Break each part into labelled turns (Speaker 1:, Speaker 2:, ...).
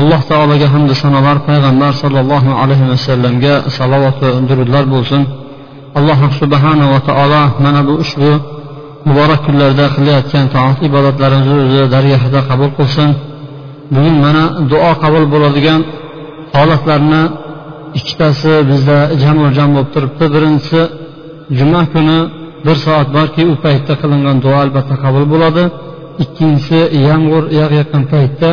Speaker 1: Alloh taologa hamdu sanolar payg'ambar sollallohu alayhi vasallamga salovat va durudlar bo'lsin. Alloh subhanava taolo mana bu ushbu muborak kunlarda qilayotgan toat ibodatlarimizni o'zi dargohida qabul qilsin. Bugun mana duo qabul bo'ladigan holatlarni ikkitasi bizda jamu jam bo'lib turibdi. Birinchisi juma kuni bir soat borki u paytda qilingan duo albatta qabul bo'ladi. Ikkinchisi yomg'ir yog'ayotgan paytda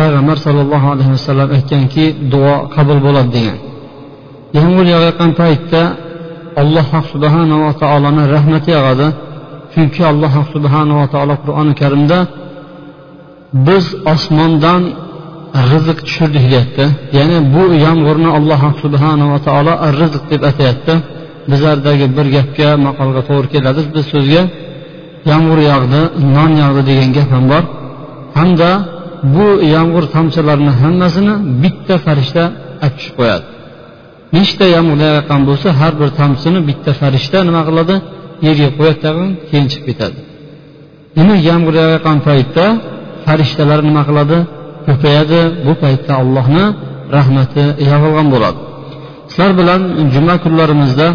Speaker 1: payg'ambar sollallohu alayhi vasallam aytganki duo qabul bo'ladi degan. Yomg'ir yog'ayotgan paytda alloh subhanava taoloni rahmati yog'adi. Chunki alloh subhanava taolo qur'oni karimda biz osmondan rizq tushirdik deyapti. Ya'ni bu yomg'irni alloh subhanava taolo rizq deb atayapti. Bizlardagi bir gapga maqolga to'g'ri keladi. Biz so'zga yomg'ir yog'di non yog'di degan gap ham bor. Hamda bu yomg'ir tomchilarini hammasini bitta farishta olib tushib qo'yadi. Nechta yomg'ir yog'ayotgan bo'lsa har bir tomchisini bitta farishta nima qiladi? Yerga qo'yadi tag'in keyin chiqib ketadi. Demak yomg'ir yog'ayotgan paytda farishtalar nima qiladi? Ko'payadi. Bu paytda allohni rahmati yog'ilgan bo'ladi. Sizlar bilan juma kunlarimizda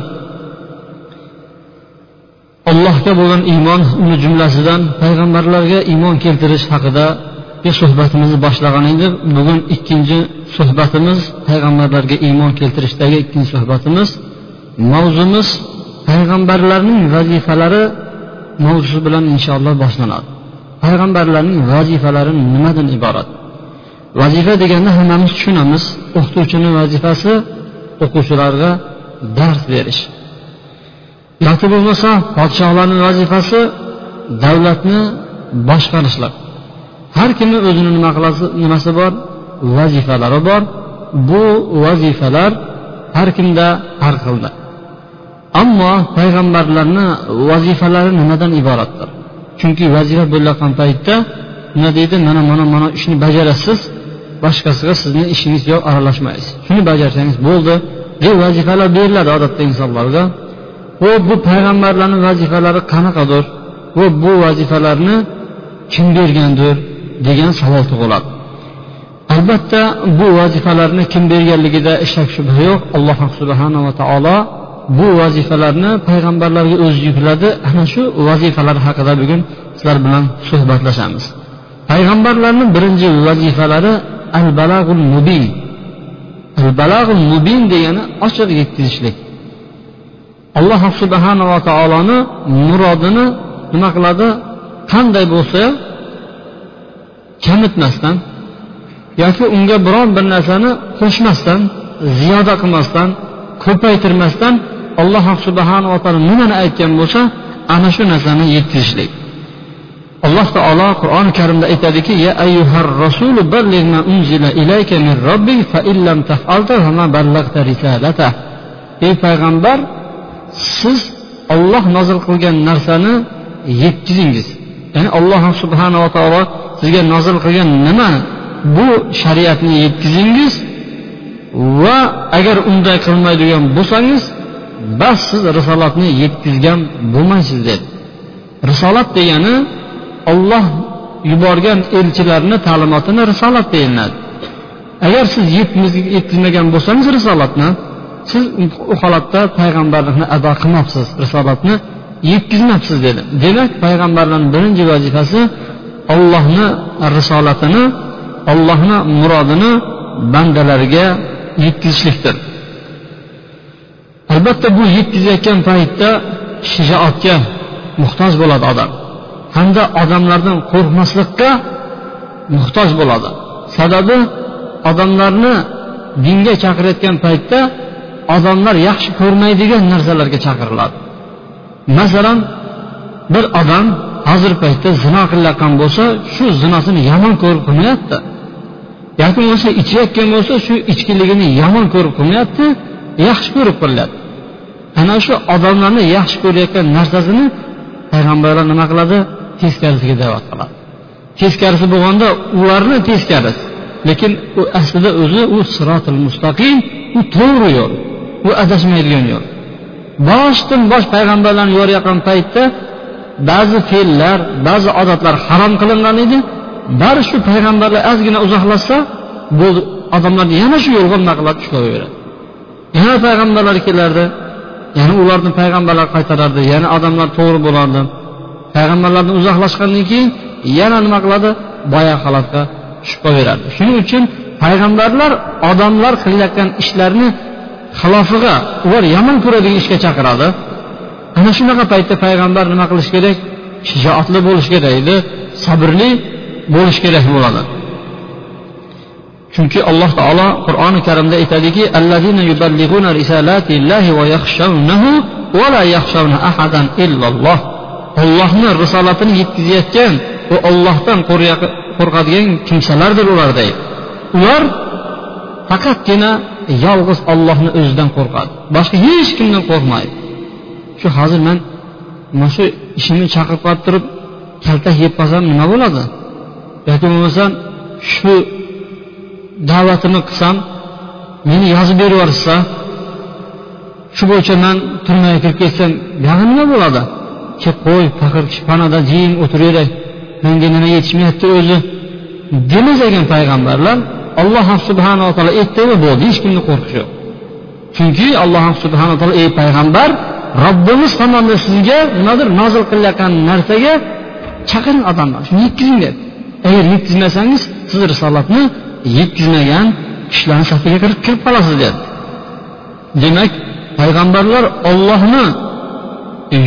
Speaker 1: allohga bo'lgan iymon uni jumlasidan payg'ambarlarga iymon keltirish haqida suhbatimizni boshlagan edik bugun ikkinchi suhbatimiz payg'ambarlarga iymon keltirishdagi ikkinchi suhbatimiz. Mavzumiz payg'ambarlarning vazifalari mavzusi bilan inshaalloh boshlanadi. Payg'ambarlarning vazifalari nimadan iborat? Vazifa deganda hammamiz tushunamiz o'qituvchini vazifasi o'quvchilarga dars berish. Yoki bo'lmasa podshohlarni vazifasi davlatni boshqarishlar. Har kimni o'zini nima qilasi nimasi bor? Vazifalari bor. Bu vazifalar har kimda har xilda ammo payg'ambarlarni vazifalari nimadan iboratdir? Chunki vazifa bo'layotgan paytda nima deydi? Mana mana mana ishni bajarasiz boshqasiga sizni ishingiz yo'q aralashmaysiz. Shuni bajarsangiz bo'ldi. Deb vazifalar beriladi odatda insonlarga va bu payg'ambarlarni vazifalari qanaqadir? Va bu vazifalarni kim bergandir? Degan savol tug'iladi. Albatta bu vazifalarni kim berganligida shak shubha yo'q. Alloh subhanava taolo bu vazifalarni payg'ambarlarga o'zi yukladi. Ana shu vazifalar haqida bugun sizlar bilan suhbatlashamiz. Payg'ambarlarni birinchi vazifalari al balag'ul mubin. Al balag'ul mubin degani ochiq yetkazishlik. Alloh subhanava taoloni murodini nima qiladi? Qanday bo'lsa kamitmasdan yoki unga biron bir narsani qo'shmasdan ziyoda qilmasdan ko'paytirmasdan alloh subhanava taolo nimani aytgan bo'lsa ana shu narsani yetkazishlik alloh taolo qur'oni karimda aytadiki ya ayyuhar rasulu balligh unzila ilayka min robbik fa illam taf'alta fama ballagta risalata. Ey payg'ambar siz olloh nozil qilgan narsani yetkazingiz ya'ni alloh subhanava taolo sizga nozil qilgan nima? Bu shariatni yetkazingiz va agar unday qilmaydigan bo'lsangiz bas siz risolatni yetkazgan bo'lmaysiz dedi risolat degani olloh yuborgan elchilarni ta'limotini risolat deyiladi. Agar siz yetkazmagan bo'lsangiz risolatni siz u holatda payg'ambarlikni ado qilmabsiz risolatni yetkazmabsiz dedi. Demak payg'ambarlarni birinchi vazifasi ollohni risolatini ollohni murodini bandalariga yetkazishlikdir. Albatta bu yetkazayotgan paytda shijoatga muhtoj bo'ladi odam. Hamda odamlardan qo'rqmaslikka muhtoj bo'ladi. Sababi odamlarni dinga chaqirayotgan paytda odamlar yaxshi ko'rmaydigan narsalarga chaqiriladi. Masalan bir odam hozirgi paytda zino qilayotgan bo'lsa shu zinosini yomon ko'rib qilmayapti. Yoki bo'lmasa ichayotgan bo'lsa shu ichkiligini yomon ko'rib qilmayapti yaxshi ko'rib qilyapti ana shu odamlarni yaxshi ko'rayotgan narsasini payg'ambarlar nima qiladi? Teskarisiga da'vat qiladi. Teskarisi bo'lganda ularni teskarisi lekin u aslida o'zi u sirotil mustaqim u to'g'ri yo'l u adashmaydigan yo'l. Boshdan bosh payg'ambarlarni yuborayotgan paytda ba'zi fe'llar ba'zi odatlar harom qilingan edi. Bari shu payg'ambarlar ozgina uzoqlashsa bu odamlarni yana shu yo'lga nima qiladi tushlaveradi yana payg'ambarlar kelardi yana ularni payg'ambarlar qaytarardi yana odamlar to'g'ri bo'lardi. Payg'ambarlardan uzoqlashgandan keyin yana nima qiladi? Boya holatga tushib qolaveradi shuning uchun payg'ambarlar odamlar qilayotgan ishlarni xilofiga ular yomon ko'radigan ishga chaqiradi. Ana shunaqa paytda payg'ambar nima qilish kerak? Shijoatli bo'lish kerak edi sabrli bo'lish kerak bo'ladi. Chunki alloh taolo qur'oni karimda aytadiki ollohni risolatini yetkazayotgan va ollohdan qo'rqadigan kimsalardir ular deydi ular faqatgina yolg'iz ollohni o'zidan qo'rqadi. Boshqa hech kimdan qo'rqmaydi. Shu hozir man mana shu ishimni chaqirib qolib turib kaltak yeb qolsam nima bo'ladi? Yoki bo'lmasam shu da'vatimni qilsam meni yozib berib yuborishsa shu bo'yicha man turmaga kirib ketsam buyog'i nima bo'ladi? Kelib qo'y faqir panada jim o'tiraveray menga nima yetishmayapti o'zi? Demasagan payg'ambarlar alloh subhanava taolo aytdimi bo'ldi hech kimni qo'rqishi yo'q. Chunki alloh subhanaa taolo ey payg'ambar robbimiz tomonidan sizga nimadir nozil qilayotgan narsaga chaqiring odamlar. Shuni yetkazing dedi agar yetkazmasangiz siz risolatni yetkazmagan kishilarni safiga kirib kirib qolasiz dedi demak payg'ambarlar ollohni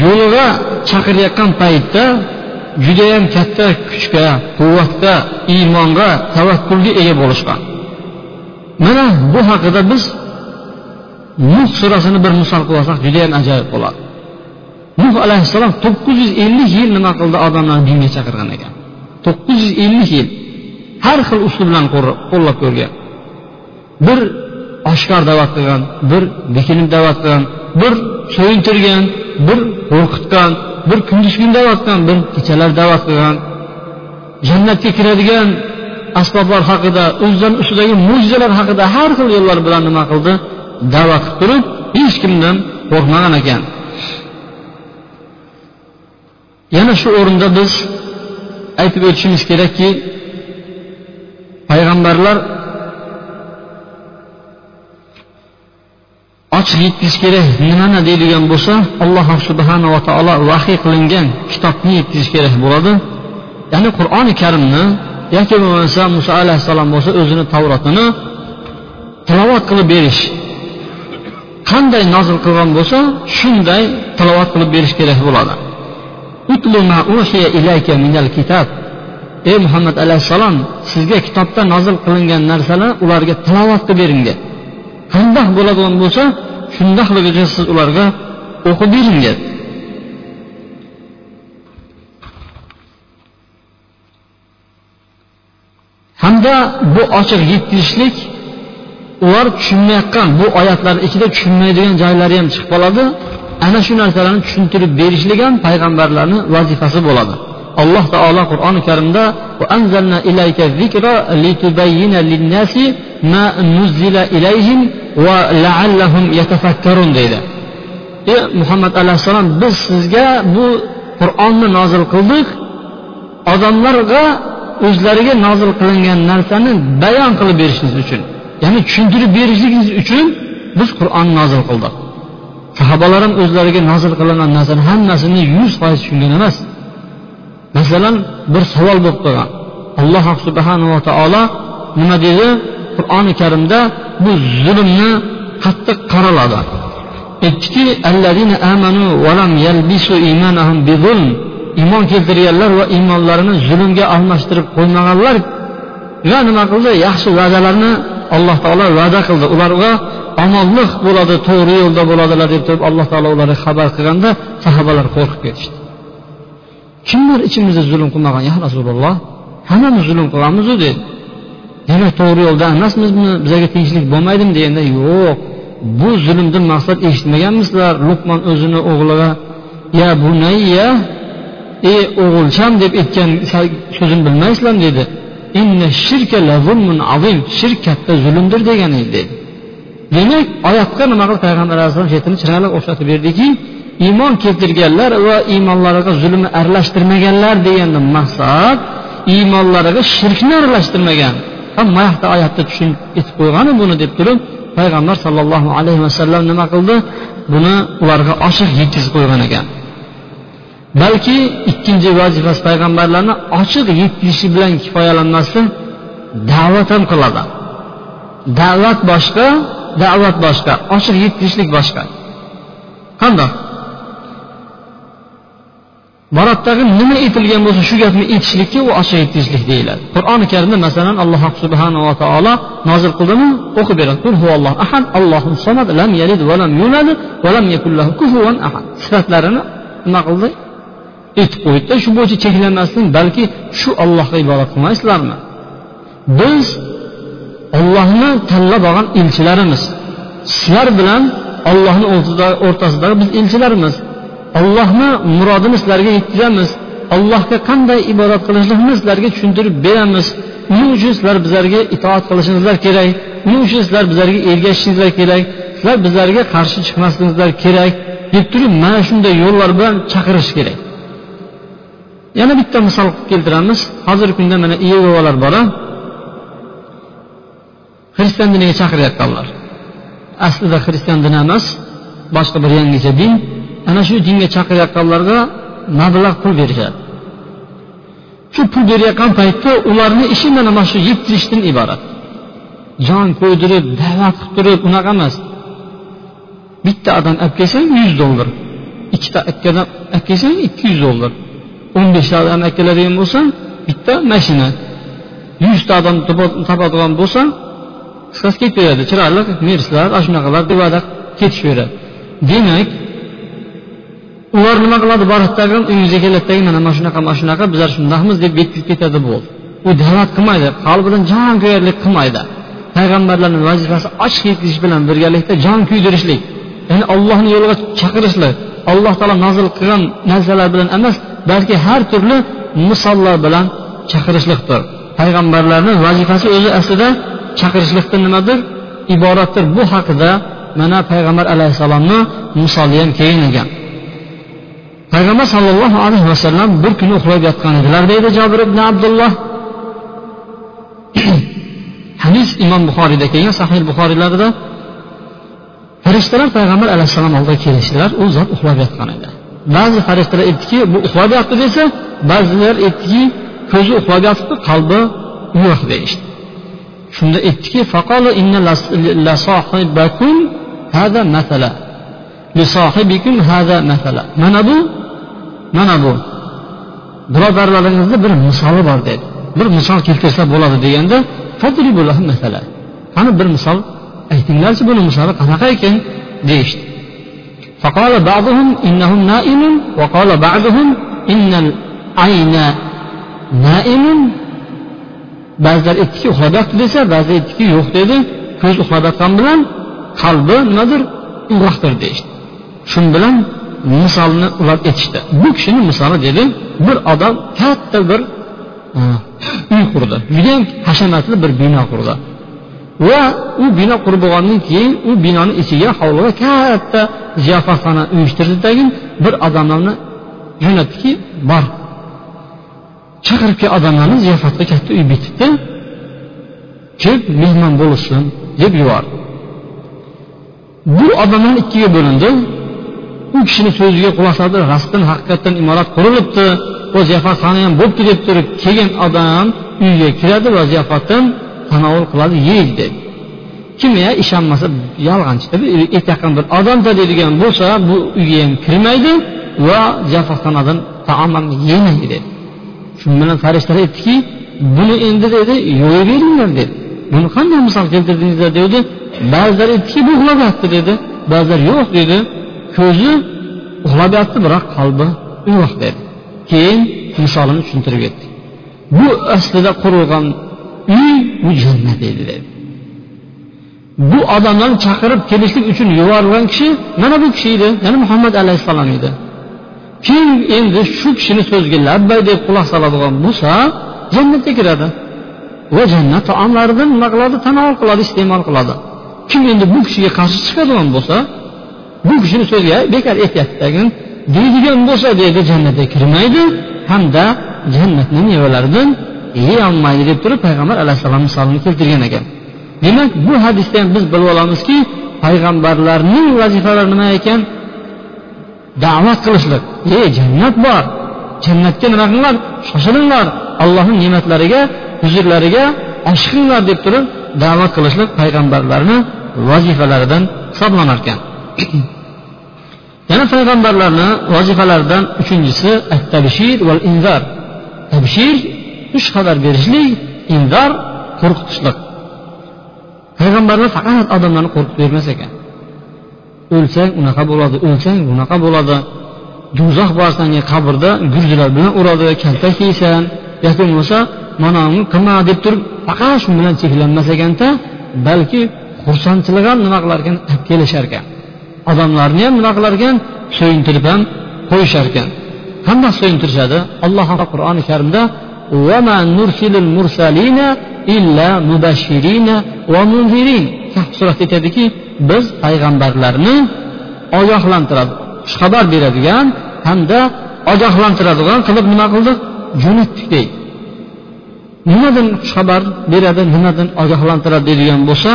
Speaker 1: yo'liga chaqirayotgan paytda judayam katta kuchga quvvatga iymonga tavakkulga ega bo'lishgan. Mana bu haqida biz nuh surasini bir misol qilib olsak judayam ajoyib bo'ladi. Nuh alayhissalom to'qqiz yuz ellik yil nima qildi? Odamlarni dinga chaqirgan ekan. To'qqiz yuz ellik yil har xil usul bilan qo'llab ko'rgan. Bir oshkor da'vat qilgan bir bekinib da'vat qilgan bir so'yintirgan bir qo'rqitgan bir kunduz kun da'vat qilgan bir kechalar da'vat qilgan. Jannatga kiradigan asboblar haqida o'zlarini ustidagi mo'jizalar haqida har xil yo'llar bilan nima qildi? Da'vat qilib turib hech kimdan qo'rqmagan ekan. Yana shu o'rinda biz aytib o'tishimiz kerakki payg'ambarlar ochiq yetkazish kerak nimani deydigan bo'lsa alloh subhanava taolo vahiy qilingan kitobni yetkazish kerak bo'ladi. Ya'ni qur'oni karimni yoki bo'lmasa muso alayhissalom bo'lsa o'zini tavrotini tilovat qilib berish qanday nozil qilgan bo'lsa shunday tilovat qilib berish kerak bo'ladi. Ey muhammad alayhissalom sizga kitobda nozil qilingan narsalar ularga tilovat qilib bering dedi qandoq bo'ladigan bo'lsa shundoqligicha siz ularga o'qib bering dedi hamda bu ochiq yetkazishlik ular tushunmayotgan bu oyatlarni ichida tushunmaydigan joylari ham chiqib qoladi. Ana shu narsalarni tushuntirib berishlik ham payg'ambarlarni vazifasi bo'ladi. Alloh taolo qur'oni karimda deydi. Ey muhammad alayhissalom biz sizga bu qur'onni nozil qildik. Odamlarga o'zlariga nozil qilingan narsani bayon qilib berishingiz uchun. Ya'ni tushuntirib berishligingiz uchun biz qur'on nozil qildik. Sahobalar ham o'zlariga nozil qilingan narsani hammasini yuz foiz tushungan emas. Masalan bir savol bo'lib qolgan. Alloh subhanava taolo nima dedi? Qur'oni karimda bu zulmni qattiq qoraladi aytdiki iymon keltirganlar va iymonlarini zulmga almashtirib qo'ymaganlarga nima qildi? Yaxshi va'dalarni alloh taolo va'da qildi. Ularga omonlik bo'ladi to'g'ri yo'lda bo'ladilar deb turib alloh taolo ularga xabar qilganda sahobalar qo'rqib ketishdi. Kimlar ichimizda zulm qilmagan? Ya rasululloh hammamiz zulm qilamizu dedi. Demak to'g'ri yo'lda emasmizmi? Bizlarga tinchlik bo'lmaydimi? deganda yo'q bu zulmdan maqsad eshitmaganmisizlar? Luqmon o'zini o'g'liga ya bunayya ey o'g'ilcham deb aytgan so'zini bilmaysizlarmi dedi. Shirk katta zulmdir degan edi dedi. Demak oyatga nima qilib payg'ambar alayhissalom chetini chiroyli o'xshatib berdiki iymon keltirganlar va iymonlariga zulmni aralashtirmaganlar deganda maqsad iymonlariga shirkni aralashtirmagan. Hamma yoqda oyatda tushunib aytib qo'ygan buni deb turib payg'ambar sollallohu alayhi vasallam nima qildi? Buni ularga ochiq yetkazib qo'ygan ekan. Balki ikkinchi vazifasi payg'ambarlarni ochiq yetkazishi bilan kifoyalanmasdan da'vat ham qiladi. Da'vat boshqa da'vat boshqa ochiq yetkazishlik boshqa. Qandoq? Borotdagi nima aytilgan bo'lsa shu gapni aytishlikka u ochiq aytishlik deyiladi. Qur'oni karimda masalan alloh subhanava taolo nozil qildimi? O'qib beradi. Ahad allohu samad lam yalid va lam yulad va lam yakul lahu kufuvan ahad. Sifatlarini nima qildi? Aytib qo'ydida shu bo'yicha cheklanmasdan balki shu ollohga ibodat qilmaysizlarmi? Biz ollohni tanlab olgan elchilarimiz. Sizlar bilan ollohni o'rtasidagi biz elchilarmiz ollohni murodini sizlarga yetkazamiz allohga qanday ibodat qilishlikni sizlarga tushuntirib beramiz. Uning uchun sizlar bizlarga itoat qilishingizlar kerak? Uning uchun sizlar bizlarga ergashishingizlar kerak? Sizlar bizlarga qarshi chiqmasligingizlar kerak? deb turib mana shunday yo'llar bilan chaqirish kerak. Yana bitta misol keltiramiz. Hozirgi kunda mana iyegovalar bor xristian diniga chaqirayotganlar. Aslida xristian dini emas boshqa bir yangicha din. Ana shu dinga chaqirayotganlarga mablag' pul berishadi. Shu pul berayotgan paytda ularni ishi mana mana shu yetkazishdan iborat. Jon qo'ydirib da'vat qilib turib unaqa emas. Bitta odam olib kelsang yuz dollar. İkkita akkadan olib kelsang ikki yuz dollar o'n beshta odam keladigan bo'lsa bitta mashina yuzta odam topadigan bo'lsa qisqasi beradi chiroyli merslar ana shunaqalar deb va'da ketishaveradi demak ular nima qiladi? Boradidagi uyingizga keladidagi mana mana shunaqa mana shunaqa bizlar shundaqmiz deb yetkazib ketadi bo'ldi u da'vat qilmaydi qalbidan jon kuyarlik qilmaydi. Payg'ambarlarni vazifasi ochiq yetkazish bilan birgalikda jon kuydirishlik. Ya'ni ollohni yo'liga chaqirishlik alloh taolo nozil qilgan narsalar bilan emas balki har turli misollar bilan chaqirishlikdir payg'ambarlarni vazifasi o'zi aslida chaqirishlikdan nimadir iboratdir. Bu haqida mana payg'ambar alayhissalomni misoli ham kelgan payg'ambar sollallohu alayhi vasallam bir kuni uxlab yotgan edilar deydi jobir ibn abdulloh. Hadis imom buxoriyda kelgan sahih buxoriylarida farishtalar payg'ambar alayhissalom oldiga kelishdilar u zot uxlab yotgan edi. Ba'zi farishtalar aytdiki bu uxlab yotdi desa ba'zilar aytdiki ko'zi uxlab yotibdi qalbi yo'q deyishdi. Shunda aytdiki mana bu mana bu. Birodarlaringizni bir misoli bor dedi. Bir misol keltirsa bo'ladi deganda qani bir misol? Aytinglarchi buni misoli qanaqa ekan? deyishdi. فقال بعضهم إنه نائم وقال بعضهم إن العين نائم ba'zilar aytdiki uxlab yotdi desa ba'zi aytdiki yo'q dedi ko'z uxlab yotgani bilan qalbi nimadir uyg'oqdir deyishdi shu bilan misolni ular aytishdi bu kishini misoli dedi bir odam katta bir e, uy qurdi judayam hashamatli bir bino qurdi va u bino qurib bo'lgandan keyin u binoni ichiga hovliga katta ziyofatxona uyushtirdidagi bir odamlarni jo'natdiki bor. Chaqirib kelgan odamlarni ziyofatga katta uy bitibdi. Kelib mehmon bo'lishsin deb yubordi. Bu odamlar ikkiga bo'lindi. U kishini so'ziga quloq soldi rostdan haqiqatdan imorat qurilibdi. Va ziyofatxona ham bo'libdi deb turib kelgan odam uyga kiradi va ziyofatdan tanovul qiladi yeydi dedi. Kim ya ishonmasa yolg'onchi. Aytayotgan bir odamda deydigan bo'lsa bu uyga ham kirmaydi va ziyofatxonadan taom ham yemaydi dedi. Shu bilan farishtalar aytdiki buni endi dedi yo'yaveringlar dedi. Buni qanday misol keltirdingizlar? dedi. Ba'zilar aytdiki bu uxlab yotdi dedi. Ba'zilar yo'q dedi. Ko'zi uxlab yotdi biroq qalbi uyg'oq dedi. Keyin misolini tushuntirib ketdi bu aslida qurilgan uy bu jannat edi dedi. Bu odamlarni chaqirib kelishlik uchun yuborilgan kishi mana bu kishi edi ya'ni muhammad alayhissalom edi. Kim endi shu kishini so'ziga labbay deb quloq soladigan bo'lsa jannatga kiradi. Va jannat taomlaridan nima qiladi tanovul qiladi iste'mol qiladi. Kim endi bu kishiga qarshi chiqadigan bo'lsa bu kishini so'ziga bekor aytyaptidagin deydigan bo'lsa deydi jannatga kirmaydi hamda jannatni mevalaridan yeyolmaydi deb turib payg'ambar alayhissalom misolini keltirgan ekan. Demak bu hadisdan biz bilib olamizki payg'ambarlarning vazifalari nima ekan? Da'vat qilishlik. Ey jannat bor. Jannatga nima qilinglar? Shoshilinglar. Allohni ne'matlariga huzurlariga oshiqinglar deb turib da'vat qilishlik payg'ambarlarni vazifalaridan hisoblanar ekan. Yana payg'ambarlarni vazifalaridan uchinchisi at tabshir val inzar tabshir xush xabar berishlik inzor qo'rqitishlik payg'ambarlar faqat odamlarni qo'rqitib bermas ekan. O'lsang unaqa bo'ladi o'lsang bunaqa bo'ladi do'zax bor sanga qabrda gurzilar bilan uradi kaltak yeysan yoki bo'lmasa mana qilma deb turib faqat shu bilan cheklanmas ekanda balki xursandchilik ham nima qilar ekan kelishar ekan. Odamlarni ham nima qilar ekan so'yintirib ham qo'yishar ekan. Qandoq so'yintirishadi alloh qur'oni karimda surat aytadiki biz payg'ambarlarni ogohlantiradi. Xushxabar beradigan hamda ogohlantiradigan qilib nima qildik? Jo'natdik deydi. Nimadan xushxabar beradi nimadan ogohlantiradi deydigan bo'lsa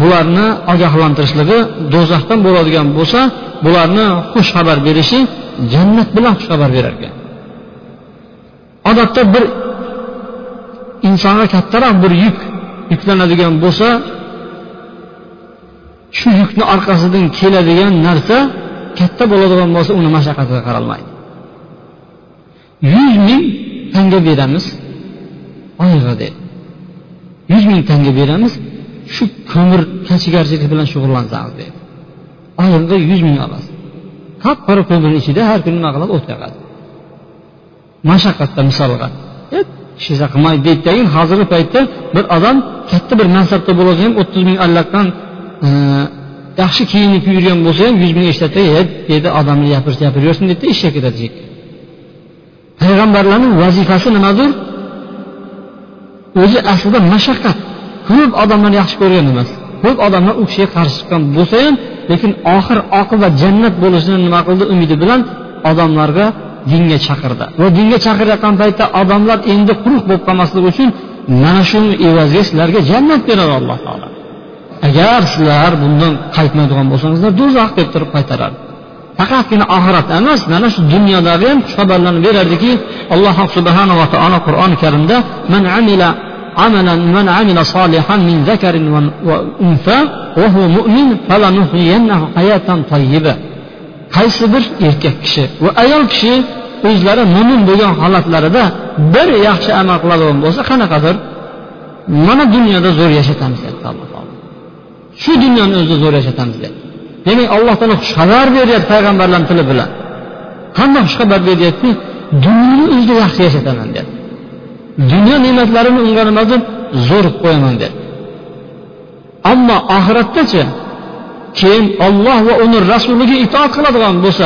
Speaker 1: bularni ogohlantirishligi do'zaxdan bo'ladigan bo'lsa bularni xush xabar berishi jannat bilan xush xabar berar ekan odatda bir insonga kattaroq bir yuk yuklanadigan bo'lsa shu yukni orqasidan keladigan narsa katta bo'ladigan bo'lsa uni mashaqqatiga qaralmaydi. Yuz ming tanga beramiz. Oyig'a dedi yuz ming tanga beramiz. Shu ko'mir kachigarchilik bilan shug'ullansangiz dedi oyimga yuz ming olasiz. Qop qora ko'mirni ichida har kuni nima qiladi? O't yoqadi mashaqqatda misolga hech qilmaydi deydidai hozirgi paytda bir odam katta bir mansabda bo'lsa ham o'ttiz ming allaqdan e, yaxshi kiyinib yurgan bo'lsa ham yuz ming ishlatsa deydi odamni gapirsa gapiraversin deydida ishga ketadi payg'ambarlarning vazifasi nimadir? O'zi aslida mashaqqat. Ko'p odamlar yaxshi ko'rgan emas. Ko'p odamlar u kishiga qarshi chiqqan bo'lsa ham lekin oxir oqibat jannat bo'lishini nima qildi umidi bilan odamlarga dinga chaqirdi va dinga chaqirayotgan paytda odamlar endi quruq bo'lib qolmasligi uchun mana shuni evaziga sizlarga jannat beradi alloh taolo agar sizlar bundan qaytmaydigan bo'lsangizlar do'zax deb turib qaytaradi faqatgina oxiratda emas mana shu dunyodagi ham xushxabarlarni berardiki alloh subhanava taolo qur'oni karimda man amila عملا من عمل صالحا من ذكر وأنثى وهو مؤمن فلنحيينه حياة طيبة qaysi bir erkak kishi va ayol kishi o'zlari mo'min bo'lgan holatlarida bir yaxshi amal qiladigan bo'lsa qanaqadir mana dunyoda zo'r yashatamiz deyapti alloh taolo. Shu dunyoni o'zida zo'r yashatamiz deyapti demak alloh taolo xushxabar beryapti payg'ambarlarni tili bilan. Qanday xushxabar beryapti? Dunyoni o'zida yaxshi yashataman deyapti dunyo ne'matlarini unga nima deb zo'r qo'yaman deyapti ammo oxiratdachi kim olloh va uni rasuliga itoat qiladigan bo'lsa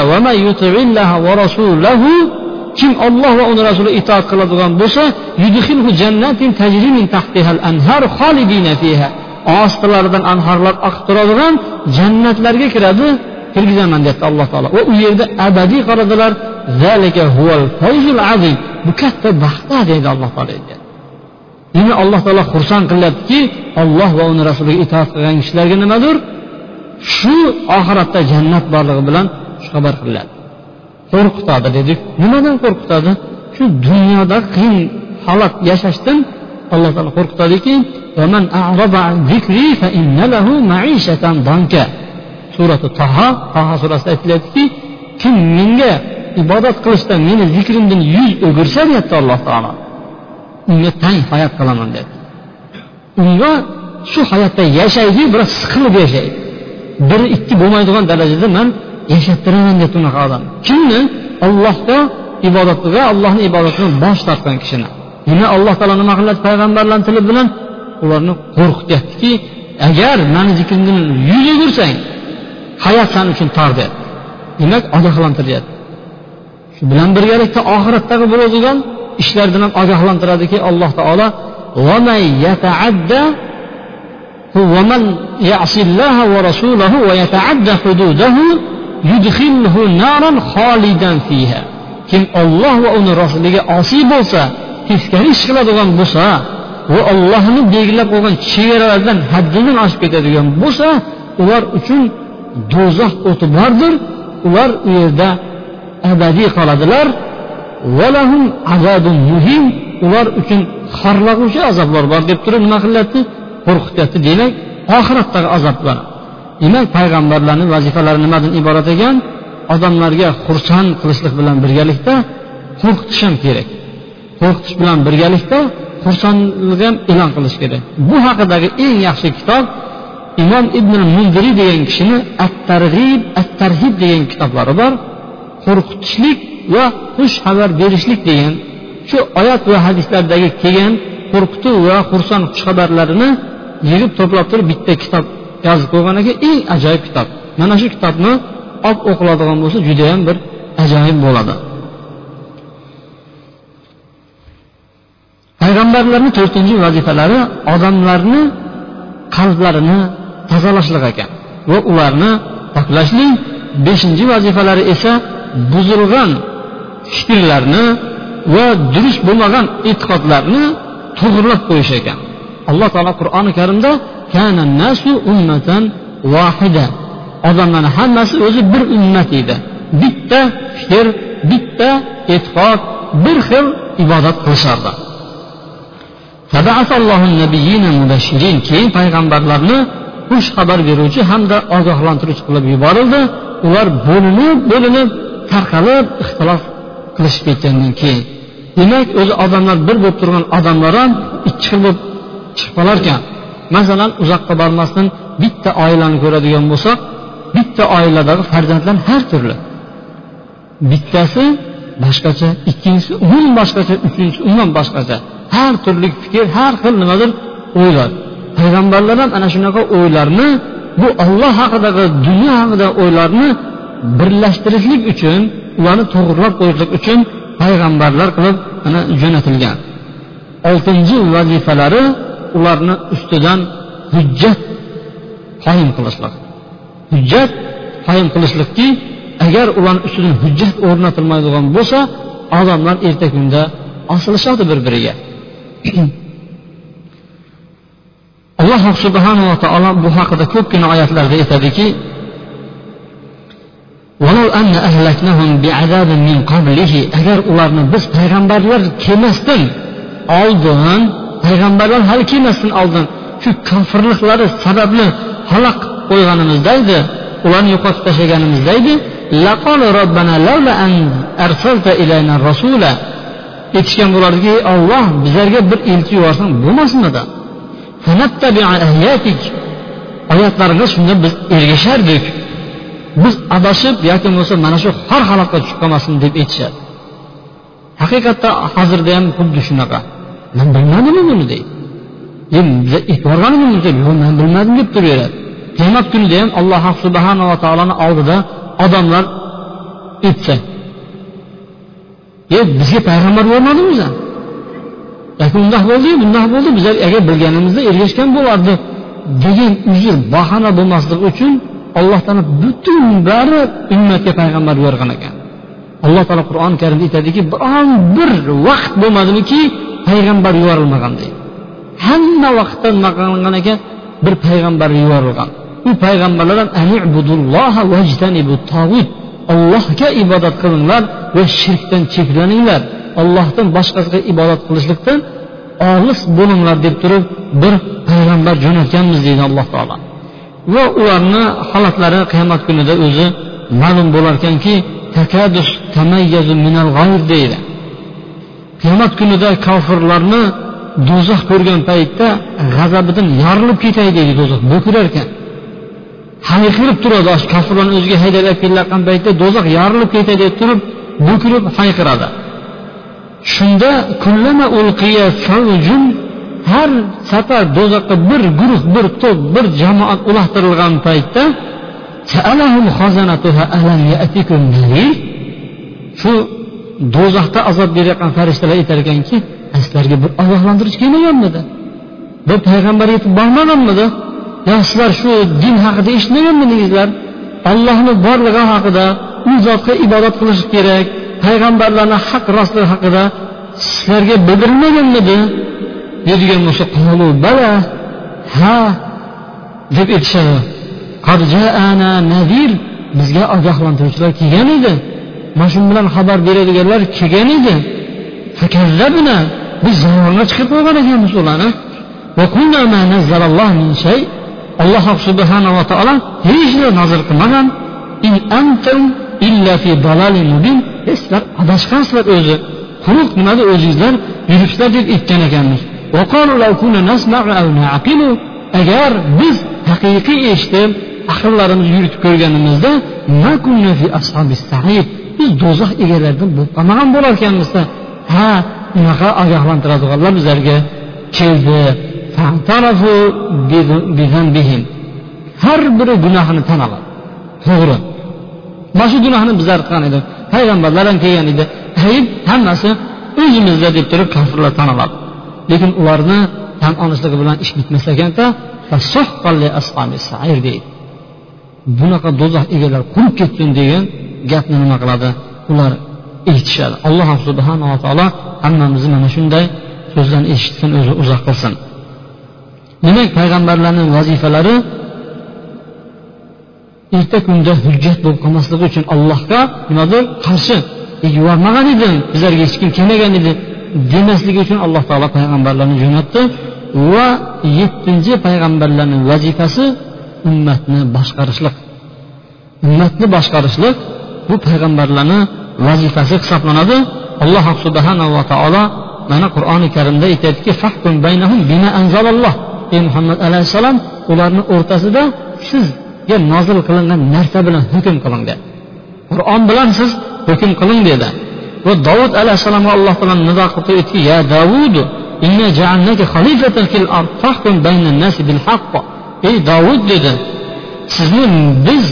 Speaker 1: kim olloh va uni rasuliga itoat qiladigan bo'lsa ostilaridan anhorlar oqib turadigan jannatlarga kiradi kirgizaman deyapti alloh taolo. Va u yerda abadiy qoladilar. Bu katta baxtda deydi alloh taolo. Demak alloh taolo xursand qilyaptiki olloh va uni rasuliga itoat qilgan kishilarga nimadir shu oxiratda jannat borligi bilan shu xabar qilinadi. Qo'rqitadi dedik. Nimadan qo'rqitadi? Shu dunyoda qiyin holat yashashdan alloh taolo qo'rqitadiki surati taho taho surasida aytilyaptiki kim menga ibodat qilishdan meni zikrimdan yuz o'girsa deyapti alloh taolo. Unga tang hayot qilaman dedi unga shu hayotda yashaydi biroq siqilib yashaydi biri ikki bo'lmaydigan darajada man yashattiraman deyapti unaqa odam. Kimni? Ollohga ibodatiga allohni ibodatidan bosh tortgan kishini. Demak alloh taolo nima qilyapti payg'ambarlarni tili bilan ularni qo'rqityaptiki agar mani zikrimdan yuz o'girsang hayot san uchun tor deyapti demak ogohlantiryapti. Shu bilan birgalikda oxiratdagi bo'ladigan ishlardan ham ogohlantiradiki alloh taolo ومن يعص الله ورسوله ويتعدى حدوده يدخله نارا خالدا فيها kim olloh va uni rasuliga osiy bo'lsa teskari ish qiladigan bo'lsa va ollohni belgilab qo'ygan chegaralardan haddidan oshib ketadigan bo'lsa ular uchun do'zax o'ti bordir ular u yerda abadiy qoladilar muhim ular uchun xorlag'uvchi azoblar bor deb turib nima qilyapti qo'rqityapti demak oxiratdagi azoblar demak payg'ambarlarni vazifalari nimadan iborat ekan? Odamlarga xursand qilishlik bilan birgalikda qo'rqitish ham kerak. Qo'rqitish bilan birgalikda xursandlik ham e'lon qilish kerak. Bu haqidagi eng yaxshi kitob imom ibn mundiriy degan kishini at targ'ib at tarhib degan kitoblari bor. Qo'rqitishlik va xush xabar berishlik degan shu oyat va hadislardagi kelgan qo'rqituv va xursand xushxabarlarini yig'ib to'plab turib bitta kitob yozib qo'ygan ekan eng ajoyib kitob. Mana shu kitobni olib o'qiladigan bo'lsa judayam bir ajoyib bo'ladi. Payg'ambarlarni to'rtinchi vazifalari odamlarni qalblarini tozalashlik ekan va ularni poklashlik beshinchi vazifalari esa buzilgan fikrlarni va durust bo'lmagan e'tiqodlarni to'g'irlab qo'yish ekan. Alloh taolo qur'oni karimda odamlarni hammasi o'zi bir ummat edi. Bitta fikr bitta e'tiqod bir xil ibodat qilishardi. Keyin payg'ambarlarni xush xabar beruvchi hamda ogohlantiruvchi qilib yuborildi. Ular bo'linib bo'linib tarqalib ixtilof qilishib ketgandan keyin. Demak o'zi odamlar bir bo'lib turgan odamlar ham ikki xil bo'lib chiqib qolar ekan masalan uzoqqa bormasdan bitta oilani ko'radigan bo'lsak bitta oiladagi farzandlar har turli bittasi boshqacha ikkinchisi umuman boshqacha uchinchisi umuman boshqacha. Har turli fikr har xil nimadir o'ylar. Payg'ambarlar ham ana shunaqa o'ylarni bu olloh haqidagi dunyo haqidagi o'ylarni birlashtirishlik uchun ularni to'g'irlab qo'yishlik uchun payg'ambarlar qilib mana jo'natilgan. Oltinchi vazifalari ularni ustidan hujjat qoyim qilishlik. Hujjat qoyim qilishlikki agar ularni ustidan hujjat o'rnatilmaydigan bo'lsa odamlar erta kunda osilishadi bir biriga alloh subhanava taolo bu haqida ko'pgina oyatlarda aytadiki agar ularni biz payg'ambarlar kelmasdan oldin payg'ambarlar hali kelmasdan oldin shu kofirliklari sababli halok qo'yganimizda edi ularni yo'qotib tashlaganimizda edi aytishgan bo'lardiki olloh bizlarga bir elchi yuborsang bo'lmasmidi oyatlaringga shunda biz ergashardik. Biz adashib yoki bo'lmasa mana shu har holatga tushib qolmasin deb aytishadi. Haqiqatda hozirda ham xuddi shunaqa. Man bilmadimmi buni? deydi. Biza aytib deb yo'q man bilmadim deb turaveradi. Qiyomat kunida ham alloh subhanava taoloni oldida odamlar aytsa e bizga payg'ambar yubormadimi o'zi yoki undoq bo'ldiyu bundoq bo'ldi bizlar agar bilganimizda ergashgan bo'lardi degan uzr bahona bo'lmasligi uchun alloh taolo butun bari ummatga payg'ambar yuborgan ekan. Alloh taolo qur'oni karimda aytadiki biron bir vaqt bo'lmadimiki payg'ambar yuborilmagan deydi. Hamma vaqtda nima qilingan ekan bir payg'ambar yuborilgan. U payg'ambarlar ham ollohga ibodat qilinglar va shirkdan cheklaninglar. Ollohdan boshqasiga ibodat qilishlikdan olis bo'linglar deb turib bir payg'ambar jo'natganmiz deydi alloh taolo. Va ularni holatlari qiyomat kunida o'zi ma'lum bo'larkanki deydi. Qiyomat kunida kofirlarni do'zax ko'rgan paytda g'azabidan yorilib ketay deydi do'zax bo'kirar ekan hayqirib turadi kofirlarni o'ziga haydab olib kelayotgan paytda do'zax yorilib ketay deb turib bo'kirib hayqiradi. Shunda har safar do'zaxqa bir guruh bir to'p bir jamoat uloqtirilgan paytda shu do'zaxda azob berayotgan farishtalar aytar ekanki sizlarga bir ogohlantirish kelmaganmidi bir payg'ambar yetib bormaganmidi? Yo sizlar shu din haqida eshitmaganmidingizlar ollohni borligi haqida u zotga ibodat qilish kerak payg'ambarlarni haq rostlik haqida sizlarga bildirilmaganmidi deydigan bo'lsa bala. Ha? Deb aytishadi bizga ogohlantiruvchilar kelgan edi. Mana shu bilan xabar beradiganlar kelgan edi. Biz zamonga chiqib qo'ygan ekanmiz ularni. Alloh subhanava taolo hech narsa nozil qilmagan. İn antum illa fi mubin. Sizlar adashgansizlar o'zi. Quruq nimada o'zingizlar yuribsizlar deb aytgan ekanmiz agar biz haqiqiy eshitib aqllarimizni yuritib ko'rganimizda biz do'zax egalaridan bo'lib qolmagan bo'lar ha unaqa ogohlantiradiganlar bizlarga keldi har biri gunohini tan oladi to'g'ri mana shu gunohni bizlar qilgan edi payg'ambarlar ham kelgan edi ayb hammasi o'zimizda deb turib kofirlar tan oladi lekin ularni tan olishligi bilan ish bitmas ekanda deydi. Bunaqa do'zax egalari qurib ketsin degan gapni nima qiladi? Ular eshitishadi. Alloh subhanava taolo hammamizni mana shunday so'zdan eshitsin o'zi uzoq qilsin. Demak payg'ambarlarning vazifalari erta kunda hujjat bo'lib qolmasligi uchun allohga nimadir qarshi yubormagan edim bizlarga hech kim kelmagan edi. Demasligi uchun alloh taolo payg'ambarlarni jo'natdi va yettinchi payg'ambarlarni vazifasi ummatni boshqarishlik. Ummatni boshqarishlik bu payg'ambarlarni vazifasi hisoblanadi. Alloh subhanava taolo mana qur'oni karimda aytyaptiki ey muhammad alayhissalom ularni o'rtasida sizga nozil qilingan narsa bilan hukm qiling dedi qur'on bilan siz hukm qiling dedi. va dovud alayhissalomga alloh taolo nido qilib aytdiki ya davud ey dovud dedi sizni biz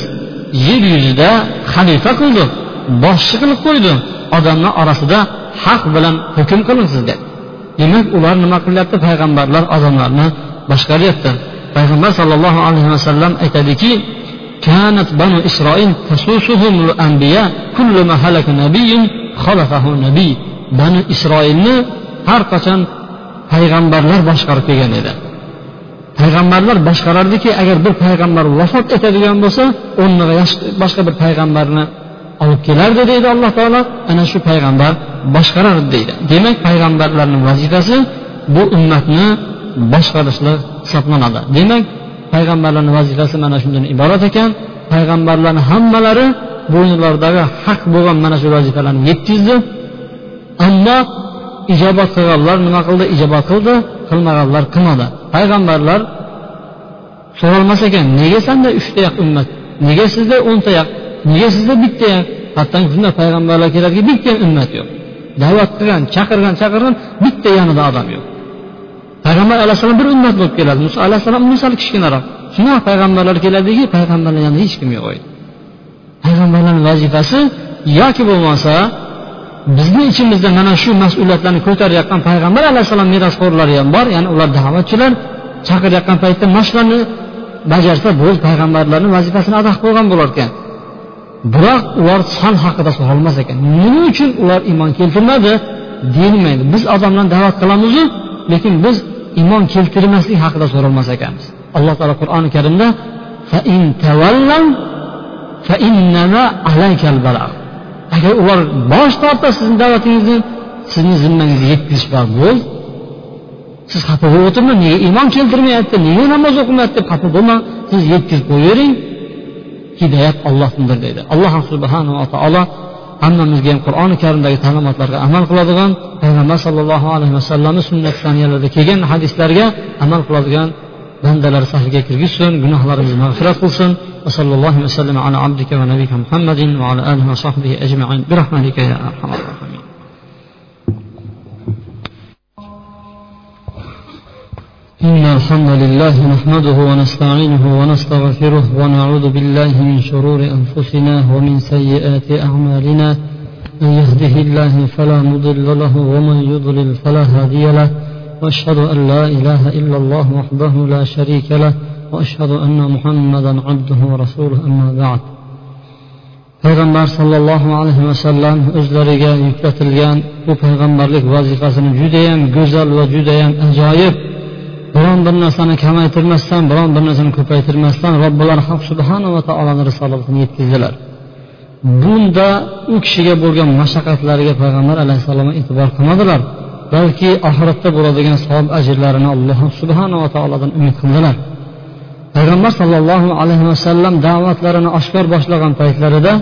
Speaker 1: yer yuzida xalifa qildik boshchi qilib qo'ydi odamlar orasida haq bilan hukm qiling siz deb demak ular nima qilyapti payg'ambarlar odamlarni boshqaryapti payg'ambar sollallohu alayhi vasallam aytadiki كانت بنو إسرائيل تسوسهم الأنبياء كلما هلك نبي xalafahu nabiy bani isroilni har qachon payg'ambarlar boshqarib kelgan edi payg'ambarlar boshqarardiki agar bir payg'ambar vafot etadigan bo'lsa o'rniga boshqa bir payg'ambarni olib kelardi deydi alloh taolo ana shu payg'ambar boshqarardi deydi demak payg'ambarlarni vazifasi bu ummatni boshqarishlik hisoblanadi demak payg'ambarlarni vazifasi mana shundan iborat ekan payg'ambarlarni hammalari bo'yinlaridagi haq bo'lgan mana shu vazifalarni yetkazdi. Ammo ijobat qilganlar nima qildi? İjobat qildi qilmaganlar qilmadi. Payg'ambarlar so'ralmas ekan nega sanda uchta yoq ummat? Nega sizda o'nta yoq? Nega sizda bitta yoq? Hatto shunday payg'ambarlar keladiki bitta ummat yo'q. Da'vat qilgan chaqirgan chaqirgan bitta yonida odam yo'q. Payg'ambar alayhissalom bir ummat bo'lib keladi. Muso alayhissalom undan sal kichkinaroq. Shunaqa payg'ambarlar keladiki payg'ambarlar yanida hech kim yo'q edi payg'ambarlarni vazifasi yoki bo'lmasa bizni ichimizda mana shu mas'uliyatlarni ko'tarayotgan payg'ambar alayhissalom merosxo'rlari ham bor. Ya'ni ular da'vatchilar. Chaqirayotgan paytda mana shularni bajarsa bo'ldi payg'ambarlarni vazifasini ado qilib qo'ygan bo'lar ekan. Biroq ular son haqida so'ralmas ekan. Nima uchun ular iymon keltirmadi deyilmaydi. Biz odamlarni da'vat qilamizu lekin biz iymon keltirmaslik haqida so'ralmas ekanmiz. Alloh taolo qur'oni karimda agar ular bosh tortsa sizni da'vatingizni sizni zimmangizga yetkazish bor bo'ldi. Siz xafa bo'lib o'tirmang nega iymon keltirmayapti nega namoz o'qimayapti deb xafa bo'lmang siz yetkazib qo'yavering. Hidoyat ollohnidir deydi. Alloh subhanava taolo hammamizga ham qur'oni karimdagi ta'limotlarga amal qiladigan payg'ambar sollallohu alayhi vasallamni sunnat saniyalarida kelgan hadislarga amal qiladigan bandalar safiga kirgizsin gunohlarimizni mag'firat qilsin وصلى الله وسلم على عبدك ونبيك محمد وعلى اله وصحبه اجمعين برحمتك يا ارحم الراحمين إن الحمد لله نحمده ونستعينه ونستغفره ونعوذ بالله من شرور أنفسنا ومن سيئات أعمالنا من يهده الله فلا مضل له ومن يضلل فلا هادي له واشهد ان لا اله الا الله وحده لا شريك له واشهد ان محمدا عبده ورسوله اما بعد. Payg'ambar sollallohu alayhi vasallam o'zlariga yuklatilgan bu payg'ambarlik vazifasini judayam go'zal va judayam ajoyib. Biron bir narsani kamaytirmasdan biron bir narsani ko'paytirmasdan robbilar haq subhanava taoloni risolatini yetkazdilar. Bunda u kishiga bo'lgan mashaqqatlariga payg'ambar alayhissalom e'tibor qilmadilar. Balki oxiratda bo'ladigan savob ajrlarini alloh subhanava taolodan umid qildilar. Payg'ambar sollallohu alayhi vasallam da'vatlarini oshkor boshlagan paytlarida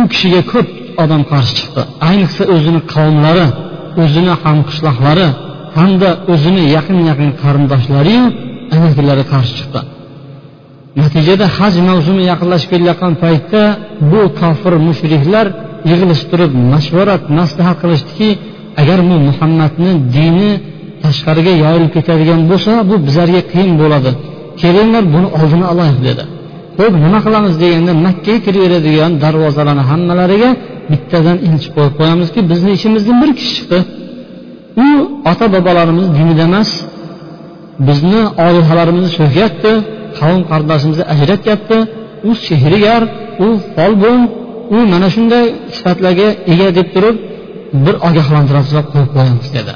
Speaker 1: u kishiga ko'p odam qarshi chiqdi. Ayniqsa o'zini qavmlari o'zini hamqishloqlari hamda o'zini yaqin yaqin qarindoshlariyu amakilari qarshi chiqdi. Natijada haj mavsumi yaqinlashib kelayotgan paytda bu kofir mushriklar yig'ilishib turib mashvarat maslahat qilishdiki agar bu muhammadni dini tashqariga yoyilib ketadigan bo'lsa bu bizlarga qiyin bo'ladi. Kelinglar buni oldini olaylik dedi. Ho'p nima qilamiz deganda makkaga kiraveradigan darvozalarni hammalariga bittadan elchi qo'yib qo'yamizki bizni ichimizdan bir kishi chiqdi. U ota bobolarimiz dinida emas bizni olihalarimizni so'kyapti qavm qardoshimizni ajratyapti u sehrgar u folbin u mana shunday sifatlarga ega deb turib bir ogohlantirasiz qo'yib qo'yamiz dedi.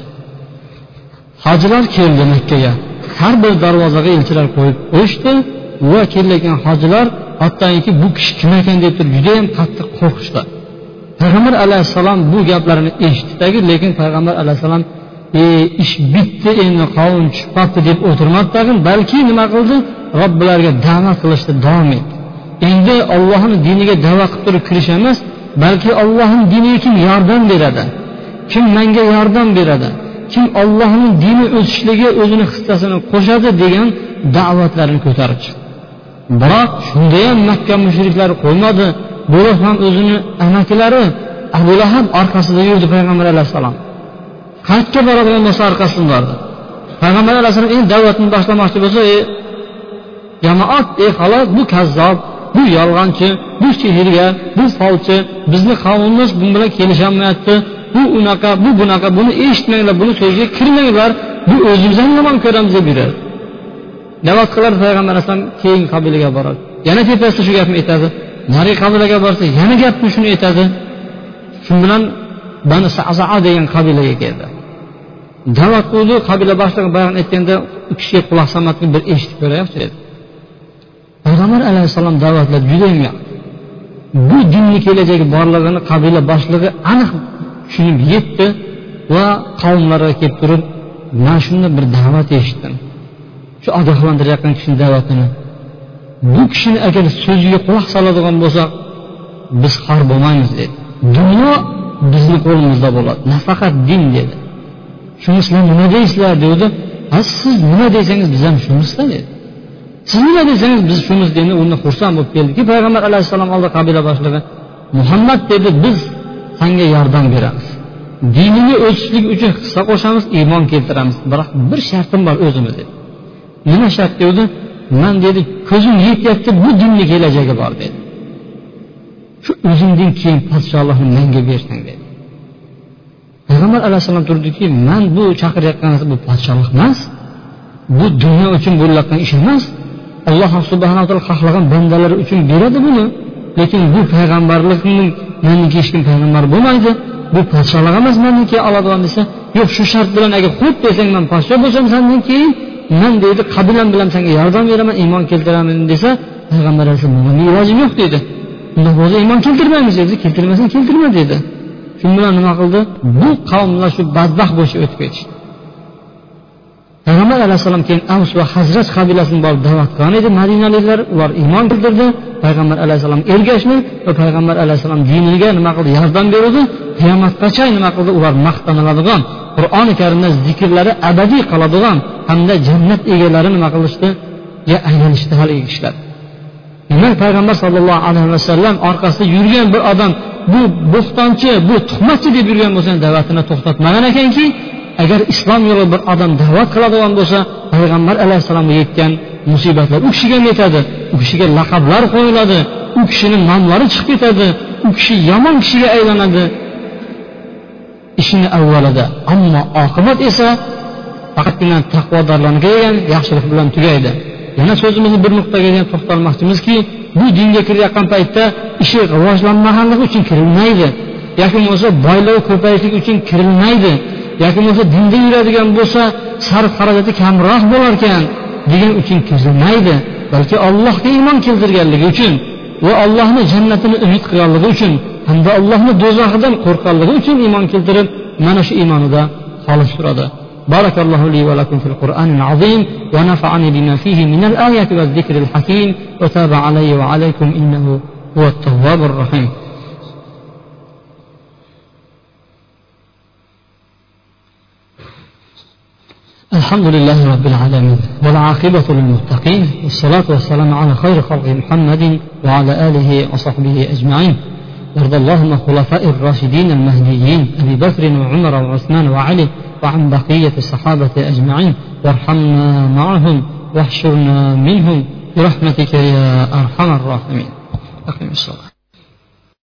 Speaker 1: Hojilar keldi makkaga. Har bir darvozaga elchilar qo'yib qo'yishdi. Va kelayotgan hojilar hattoki bu kishi kim ekan deb turib judayam qattiq qo'rqishdi. Payg'ambar alayhissalom bu gaplarni eshitdidagi lekin payg'ambar alayhissalom e ish bitdi endi qavm tushib qolibdi deb o'tirmadi tag'in balki nima qildi? Robbilariga da'vat qilishda davom etdi. Endi ollohni diniga da'vat qilib turib kirish emas balki ollohni diniga kim yordam beradi? Kim menga yordam beradi? Kim ollohni dini o'sishligiga o'zini hissasini qo'shadi degan da'vatlarni ko'tarib chiqdi. Biroq shunda ham makka mushriklari qo'ymadi. Bo'lib ham o'zini amakilari abu lahab orqasida yurdi payg'ambar alayhissalom qayerga boradigan bo'lsa orqasidan bordi. Payg'ambar alayhissalom endi da'vatni boshlamoqchi bo'lsa ey jamoat ey xolos bu kazzob bu yolg'onchi bu sehrga bu folchi bizni qavmimiz bu bilan kelisholmayapti. Bu unaqa bu bunaqa buni eshitmanglar buni so'ziga kirmanglar bu o'zimiz ham yomon ko'ramiz deb yuradi. Da'vat qiladi payg'ambar alayhisalom keyingi qabilaga boradi. Yana tepasida shu gapni aytadi. Narigi qabilaga borsa yana gapni shuni aytadi. Shu bilan bani sazaa degan qabilaga keldi. Da'vat qildi qabila boshlig'i bayon aytganda u kishiga quloq solmadiki bir eshitib ko'rayapti dedi payg'ambar alayhissalom da'vatlari judayam bu dinni kelajagi borlig'ini qabila boshlig'i aniq tushunib yetdi va qavmlarga kelib turib mana shunday bir da'vat eshitdim shu ogohlantirayotgan kishini da'vatini bu kishini agar so'ziga quloq soladigan bo'lsak biz xor bo'lmaymiz dedi. Dunyo bizni qo'limizda bo'ladi nafaqat din dedi. Shuni sizlar nima deysizlar degandi siz nima desangiz biz ham shumizda dedi siz nima desangiz biz shumiz endi unda xursand bo'lib keldiki payg'ambar alayhissalom oldida qabila boshlig'i muhammad dedi biz sanga yordam beramiz dinini o'sishlik uchun hissa qo'shamiz iymon keltiramiz biroq bir shartim bor o'zimiz dedi. Nima shart degandi man dedi ko'zim yetyapti bu dinni kelajagi bor dedi. Shu o'zingdan keyin podshohlikni menga bersang dedi. Payg'ambar alayhissalom turdiki man bu chaqirayotgan bu podshohlik emas bu dunyo uchun bo'layotgan ish emas alloh subhanaa taolo xohlagan bandalari uchun beradi buni. Lekin bu payg'ambarlikni manniki hech kim payg'ambar bo'lmaydi. Bu podshohlik emas manniki oladigan desa yo'q shu shart bilan agar xo'p desang man podsho bo'lsam sandan keyin man deydi qabilam bilan senga yordam beraman iymon keltiraman desa payg'ambar alayhisalom buni ilojim yo'q deydi undoq bo'lsa iymon keltirmaymiz dedi. Keltirmasang keltirma dedi. Shu bilan nima qildi? Bu qavmlar shu badbaxt bo'lishga o'tib ketishdi. Payg'ambar alayhissalom keyin avs va hazrat qabilasini borib da'vat qilgan edi madinaliklar ular iymon keltirdi payg'ambar alayhissalom ergashdi va payg'ambar alayhissalom diniga nima qildi? Yordam berdi qiyomatgacha nima qildi? Ular maqtaniladigan qur'oni karimda zikrlari abadiy qoladigan hamda jannat egalari nima qilishdi? Aylanishdi haligi kishilar. Demak payg'ambar sollallohu alayhi vasallam orqasida yurgan bir odam bu bo'xtonchi bu tuhmatchi deb yurgan bo'lsa da'vatini to'xtatmagan ekanki agar islom yo'li bir odam da'vat qiladigan bo'lsa payg'ambar alayhissalomga yetgan musibatlar u kishiga ham yetadi. U kishiga laqablar qo'yiladi. U kishini nomlari chiqib ketadi. U kishi yomon kishiga aylanadi. Ishini avvalida ammo oqibat esa faqatgina taqvodorlarga kelgan yaxshilik bilan tugaydi. Yana so'zimizni bir nuqtaga to'xtalmoqchimizki bu dinga kirayotgan paytda ishi rivojlanmaganligi uchun kirilmaydi. Yoki bo'lmasa boyligi ko'payishlik uchun kirilmaydi. yoki bo'lmasa dinda yuradigan bo'lsa sarf xarajati kamroq bo'larkan degan uchun kirilmaydi balki ollohga iymon keltirganligi uchun va allohni jannatini umid qilganligi uchun hamda allohni do'zaxidan qo'rqqanligi uchun iymon keltirib mana shu iymonida xolis turadi بارك الله لي ولكم في القرآن العظيم ونفعني بما فيه من الآيات والذكر الحكيم وتاب علي وعليكم إنه هو التواب الرحيم الحمد لله رب العالمين والعاقبة للمتقين والصلاة والسلام على خير خلق محمد وعلى آله وصحبه أجمعين. وارض اللهم الخلفاء الراشدين المهديين أبي بكر وعمر وعثمان وعلي وعن بقية الصحابة أجمعين. وارحمنا معهم واحشرنا منهم برحمتك يا أرحم الراحمين. أقم الصلاة.